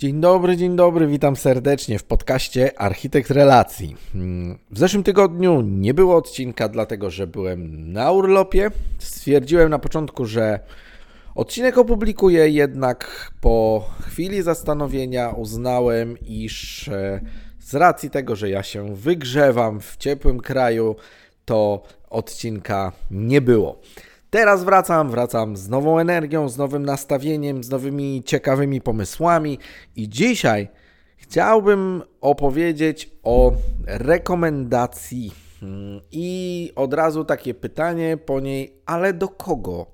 Dzień dobry, dzień dobry, witam serdecznie w podcaście Architekt Relacji. W zeszłym tygodniu nie było odcinka, dlatego że byłem na urlopie. Stwierdziłem na początku, że odcinek opublikuję, jednak po chwili zastanowienia uznałem, iż e, z racji tego, że ja się wygrzewam w ciepłym kraju, to odcinka nie było. Teraz wracam, wracam z nową energią, z nowym nastawieniem, z nowymi ciekawymi pomysłami i dzisiaj chciałbym opowiedzieć o rekomendacji. Hmm, I od razu takie pytanie po niej, ale do kogo?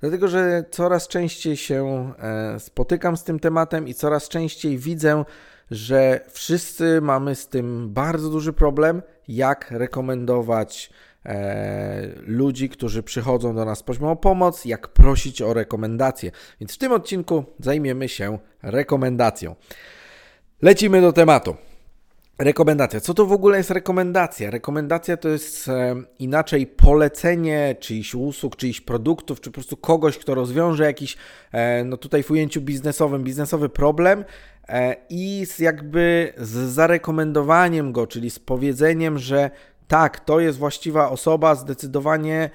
Dlatego, że coraz częściej się e, spotykam z tym tematem i coraz częściej widzę, że wszyscy mamy z tym bardzo duży problem, jak rekomendować e, ludzi, którzy przychodzą do nas prośbą o pomoc, jak prosić o rekomendacje. Więc w tym odcinku zajmiemy się rekomendacją. Lecimy do tematu. Rekomendacja. Co to w ogóle jest rekomendacja? Rekomendacja to jest e, inaczej polecenie czyichś usług, czyichś produktów, czy po prostu kogoś, kto rozwiąże jakiś, e, no tutaj w ujęciu biznesowym, biznesowy problem e, i z jakby z zarekomendowaniem go, czyli z powiedzeniem, że tak, to jest właściwa osoba, zdecydowanie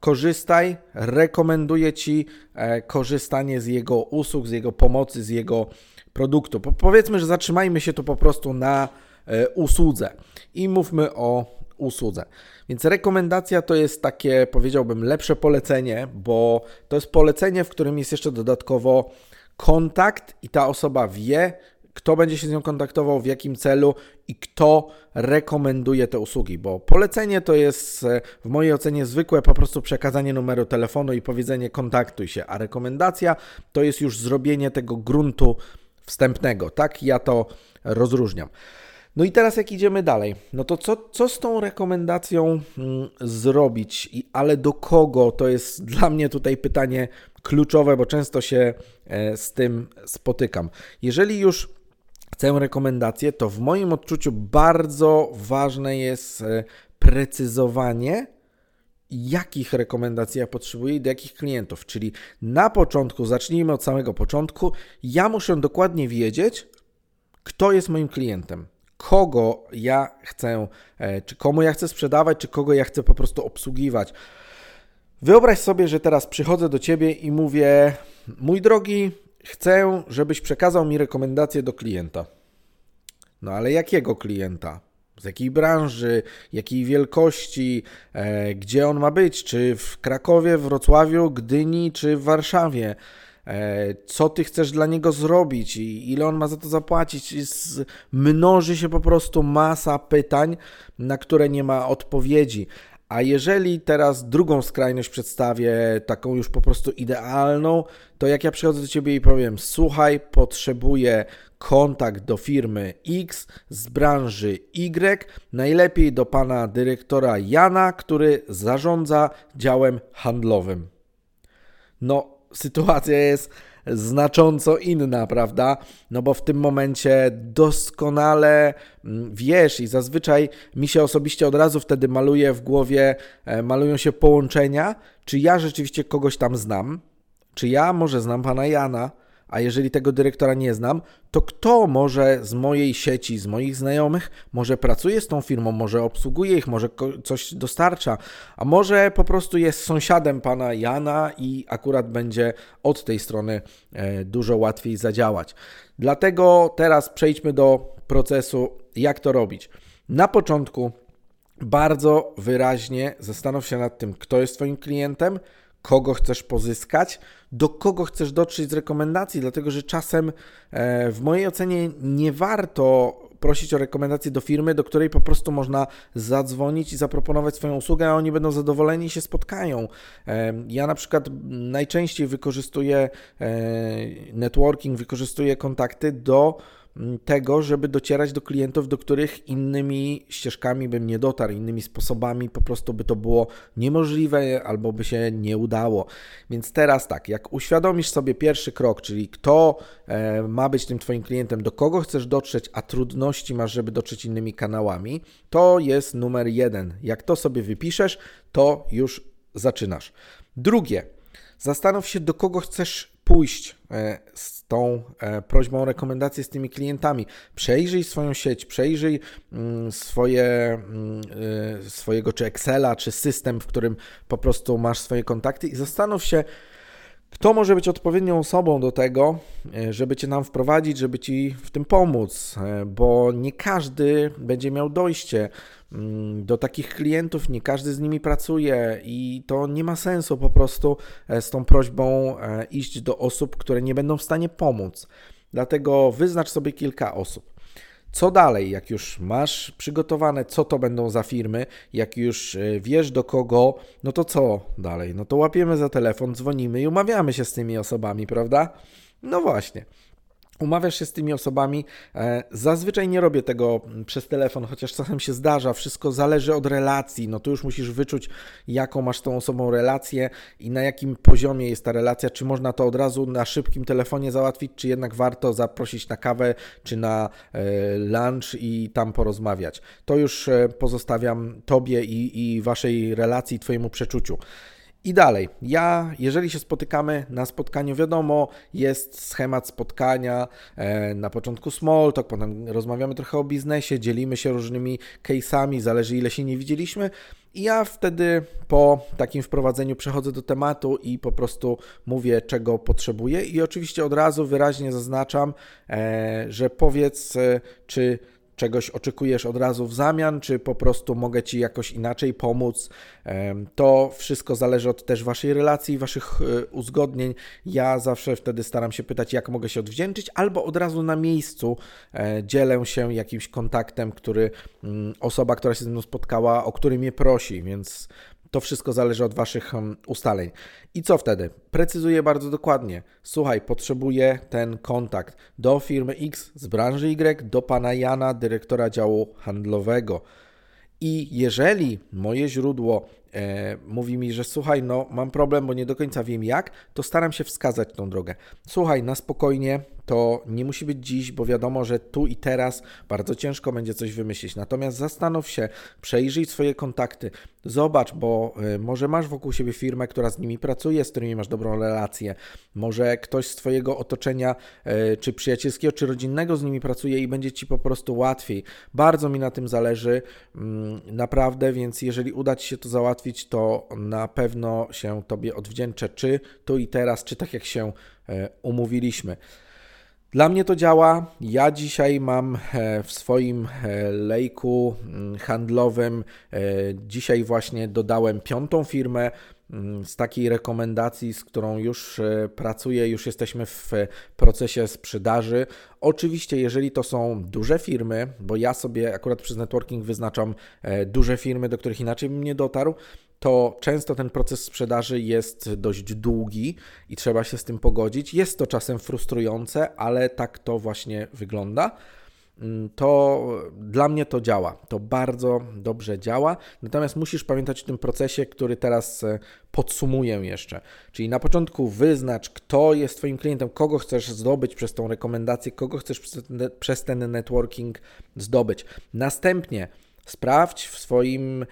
korzystaj, rekomenduję Ci e, korzystanie z jego usług, z jego pomocy, z jego produktu. Po, powiedzmy, że zatrzymajmy się tu po prostu na e, usłudze i mówmy o usłudze. Więc rekomendacja to jest takie, powiedziałbym, lepsze polecenie, bo to jest polecenie, w którym jest jeszcze dodatkowo kontakt i ta osoba wie, kto będzie się z nią kontaktował, w jakim celu i kto rekomenduje te usługi, bo polecenie to jest e, w mojej ocenie zwykłe po prostu przekazanie numeru telefonu i powiedzenie kontaktuj się, a rekomendacja to jest już zrobienie tego gruntu wstępnego. Tak ja to rozróżniam. No i teraz jak idziemy dalej, no to co, co z tą rekomendacją mm, zrobić, I, ale do kogo, to jest dla mnie tutaj pytanie kluczowe, bo często się e, z tym spotykam. Jeżeli już chcę rekomendację, to w moim odczuciu bardzo ważne jest e, precyzowanie, jakich rekomendacji ja potrzebuję i do jakich klientów. Czyli na początku, zacznijmy od samego początku, ja muszę dokładnie wiedzieć, kto jest moim klientem, kogo ja chcę, e, czy komu ja chcę sprzedawać, czy kogo ja chcę po prostu obsługiwać. Wyobraź sobie, że teraz przychodzę do ciebie i mówię: Mój drogi, chcę, żebyś przekazał mi rekomendacje do klienta. No ale jakiego klienta? Z jakiej branży, jakiej wielkości, e, gdzie on ma być? Czy w Krakowie, Wrocławiu, Gdyni, czy w Warszawie? E, co ty chcesz dla niego zrobić i ile on ma za to zapłacić? Mnoży się po prostu masa pytań, na które nie ma odpowiedzi. A jeżeli teraz drugą skrajność przedstawię, taką już po prostu idealną, to jak ja przychodzę do ciebie i powiem: Słuchaj, potrzebuję kontakt do firmy X z branży Y, najlepiej do pana dyrektora Jana, który zarządza działem handlowym. No, sytuacja jest znacząco inna, prawda? No bo w tym momencie doskonale mm, wiesz i zazwyczaj mi się osobiście od razu wtedy maluje w głowie, e, malują się połączenia, czy ja rzeczywiście kogoś tam znam, czy ja może znam pana Jana, a jeżeli tego dyrektora nie znam, to kto może z mojej sieci, z moich znajomych, może pracuje z tą firmą, może obsługuje ich, może coś dostarcza, a może po prostu jest sąsiadem pana Jana i akurat będzie od tej strony e, dużo łatwiej zadziałać. Dlatego teraz przejdźmy do procesu, jak to robić. Na początku bardzo wyraźnie zastanów się nad tym, kto jest Twoim klientem, kogo chcesz pozyskać, do kogo chcesz dotrzeć z rekomendacji, dlatego że czasem e, w mojej ocenie nie warto prosić o rekomendację do firmy, do której po prostu można zadzwonić i zaproponować swoją usługę, a oni będą zadowoleni i się spotkają. E, ja na przykład najczęściej wykorzystuję e, networking, wykorzystuję kontakty do tego, żeby docierać do klientów, do których innymi ścieżkami bym nie dotarł, innymi sposobami po prostu by to było niemożliwe albo by się nie udało. Więc teraz tak, jak uświadomisz sobie pierwszy krok, czyli kto e, ma być tym Twoim klientem, do kogo chcesz dotrzeć, a trudności masz, żeby dotrzeć innymi kanałami, to jest numer jeden. Jak to sobie wypiszesz, to już zaczynasz. Drugie, zastanów się, do kogo chcesz pójść z tą e, prośbą o rekomendację z tymi klientami. Przejrzyj swoją sieć, przejrzyj mm, swoje, mm, swojego czy Excela, czy system, w którym po prostu masz swoje kontakty i zastanów się, kto może być odpowiednią osobą do tego, e, żeby Cię nam wprowadzić, żeby Ci w tym pomóc? E, bo nie każdy będzie miał dojście mm, do takich klientów, nie każdy z nimi pracuje i to nie ma sensu po prostu e, z tą prośbą iść do osób, które nie będą w stanie pomóc. Dlatego wyznacz sobie kilka osób. Co dalej, jak już masz przygotowane, co to będą za firmy, jak już e, wiesz do kogo, no to co dalej? No to łapiemy za telefon, dzwonimy i umawiamy się z tymi osobami, prawda? No właśnie umawiasz się z tymi osobami. E, zazwyczaj nie robię tego przez telefon, chociaż czasem się zdarza. Wszystko zależy od relacji. No tu już musisz wyczuć, jaką masz z tą osobą relację i na jakim poziomie jest ta relacja. Czy można to od razu na szybkim telefonie załatwić, czy jednak warto zaprosić na kawę, czy na e, lunch i tam porozmawiać. To już e, pozostawiam Tobie i, i Waszej relacji, Twojemu przeczuciu. I dalej, ja, jeżeli się spotykamy na spotkaniu, wiadomo, jest schemat spotkania, e, na początku small talk, potem rozmawiamy trochę o biznesie, dzielimy się różnymi case'ami, zależy ile się nie widzieliśmy. I ja wtedy po takim wprowadzeniu przechodzę do tematu i po prostu mówię, czego potrzebuję. I oczywiście od razu wyraźnie zaznaczam, e, że powiedz, e, czy czegoś oczekujesz od razu w zamian, czy po prostu mogę Ci jakoś inaczej pomóc. To wszystko zależy od też Waszej relacji, Waszych e, uzgodnień. Ja zawsze wtedy staram się pytać, jak mogę się odwdzięczyć, albo od razu na miejscu e, dzielę się jakimś kontaktem, który mm, osoba, która się ze mną spotkała, o który mnie prosi, więc to wszystko zależy od Waszych hmm, ustaleń. I co wtedy? Precyzuję bardzo dokładnie. Słuchaj, potrzebuję ten kontakt do firmy X z branży Y, do pana Jana, dyrektora działu handlowego. I jeżeli moje źródło mówi mi, że słuchaj, no mam problem, bo nie do końca wiem jak, to staram się wskazać tą drogę. Słuchaj, na spokojnie, to nie musi być dziś, bo wiadomo, że tu i teraz bardzo ciężko będzie coś wymyślić. Natomiast zastanów się, przejrzyj swoje kontakty, zobacz, bo y, może masz wokół siebie firmę, która z nimi pracuje, z którymi masz dobrą relację. Może ktoś z Twojego otoczenia, y, czy przyjacielskiego, czy rodzinnego z nimi pracuje i będzie Ci po prostu łatwiej. Bardzo mi na tym zależy, mm, naprawdę, więc jeżeli uda Ci się to załatwić, to na pewno się Tobie odwdzięczę, czy tu i teraz, czy tak jak się y, umówiliśmy. Dla mnie to działa. Ja dzisiaj mam e, w swoim e, lejku mm, handlowym, e, dzisiaj właśnie dodałem piątą firmę z takiej rekomendacji, z którą już pracuję, już jesteśmy w procesie sprzedaży. Oczywiście, jeżeli to są duże firmy, bo ja sobie akurat przez networking wyznaczam duże firmy, do których inaczej bym nie dotarł, to często ten proces sprzedaży jest dość długi i trzeba się z tym pogodzić. Jest to czasem frustrujące, ale tak to właśnie wygląda. Mm, to dla mnie to działa, to bardzo dobrze działa. Natomiast musisz pamiętać o tym procesie, który teraz e, podsumuję jeszcze. Czyli na początku wyznacz, kto jest Twoim klientem, kogo chcesz zdobyć przez tą rekomendację, kogo chcesz przez ten networking zdobyć. Następnie Sprawdź w swoim,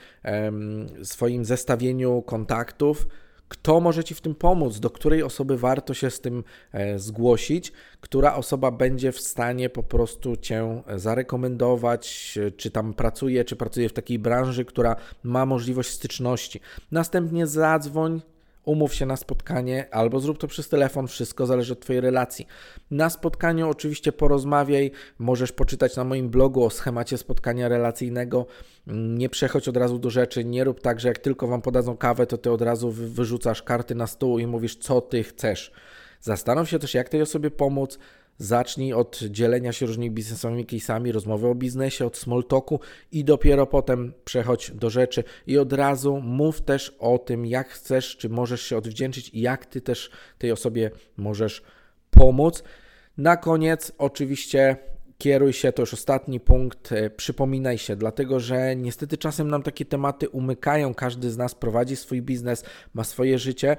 swoim zestawieniu kontaktów, kto może Ci w tym pomóc, do której osoby warto się z tym e, zgłosić, która osoba będzie w stanie po prostu Cię zarekomendować, czy tam pracuje, czy pracuje w takiej branży, która ma możliwość styczności. Następnie zadzwoń umów się na spotkanie albo zrób to przez telefon, wszystko zależy od Twojej relacji. Na spotkaniu oczywiście porozmawiaj, możesz poczytać na moim blogu o schemacie spotkania relacyjnego. Nie przechodź od razu do rzeczy, nie rób tak, że jak tylko Wam podadzą kawę, to Ty od razu wyrzucasz karty na stół i mówisz, co Ty chcesz. Zastanów się też, jak tej osobie pomóc, Zacznij od dzielenia się różnymi biznesowymi case'ami, rozmowy o biznesie, od small talku i dopiero potem przechodź do rzeczy. I od razu mów też o tym, jak chcesz, czy możesz się odwdzięczyć i jak ty też tej osobie możesz pomóc. Na koniec oczywiście kieruj się, to już ostatni punkt, e, przypominaj się, dlatego że niestety czasem nam takie tematy umykają, każdy z nas prowadzi swój biznes, ma swoje życie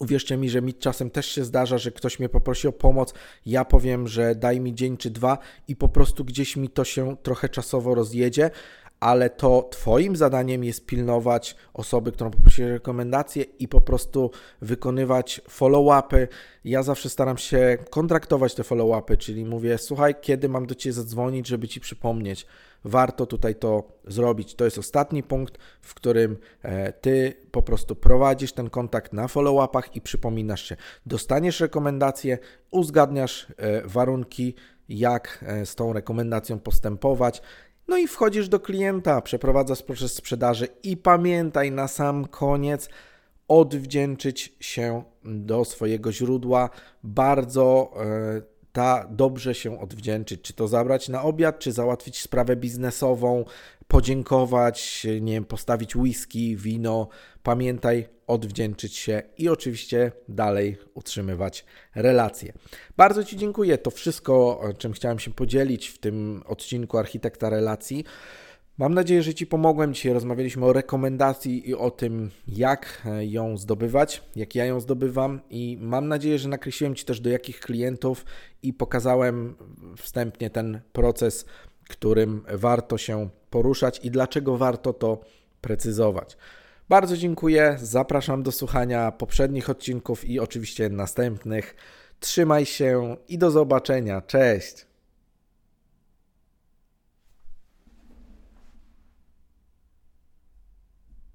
Uwierzcie mi, że mi czasem też się zdarza, że ktoś mnie poprosi o pomoc, ja powiem, że daj mi dzień czy dwa i po prostu gdzieś mi to się trochę czasowo rozjedzie, ale to Twoim zadaniem jest pilnować osoby, którą poprosiłeś rekomendacje i po prostu wykonywać follow-upy. Ja zawsze staram się kontraktować te follow-upy, czyli mówię, słuchaj, kiedy mam do Ciebie zadzwonić, żeby Ci przypomnieć. Warto tutaj to zrobić. To jest ostatni punkt, w którym e, Ty po prostu prowadzisz ten kontakt na follow-upach i przypominasz się. Dostaniesz rekomendację, uzgadniasz e, warunki, jak e, z tą rekomendacją postępować. No i wchodzisz do klienta, przeprowadzasz proces sprzedaży i pamiętaj na sam koniec odwdzięczyć się do swojego źródła. Bardzo ta dobrze się odwdzięczyć, czy to zabrać na obiad, czy załatwić sprawę biznesową, podziękować, nie wiem, postawić whisky, wino. Pamiętaj, odwdzięczyć się i oczywiście dalej utrzymywać relacje. Bardzo Ci dziękuję. To wszystko, czym chciałem się podzielić w tym odcinku Architekta Relacji. Mam nadzieję, że Ci pomogłem. Dzisiaj rozmawialiśmy o rekomendacji i o tym, jak ją zdobywać, jak ja ją zdobywam, i mam nadzieję, że nakreśliłem Ci też do jakich klientów i pokazałem wstępnie ten proces, którym warto się poruszać i dlaczego warto to precyzować. Bardzo dziękuję. Zapraszam do słuchania poprzednich odcinków i oczywiście następnych. Trzymaj się i do zobaczenia. Cześć.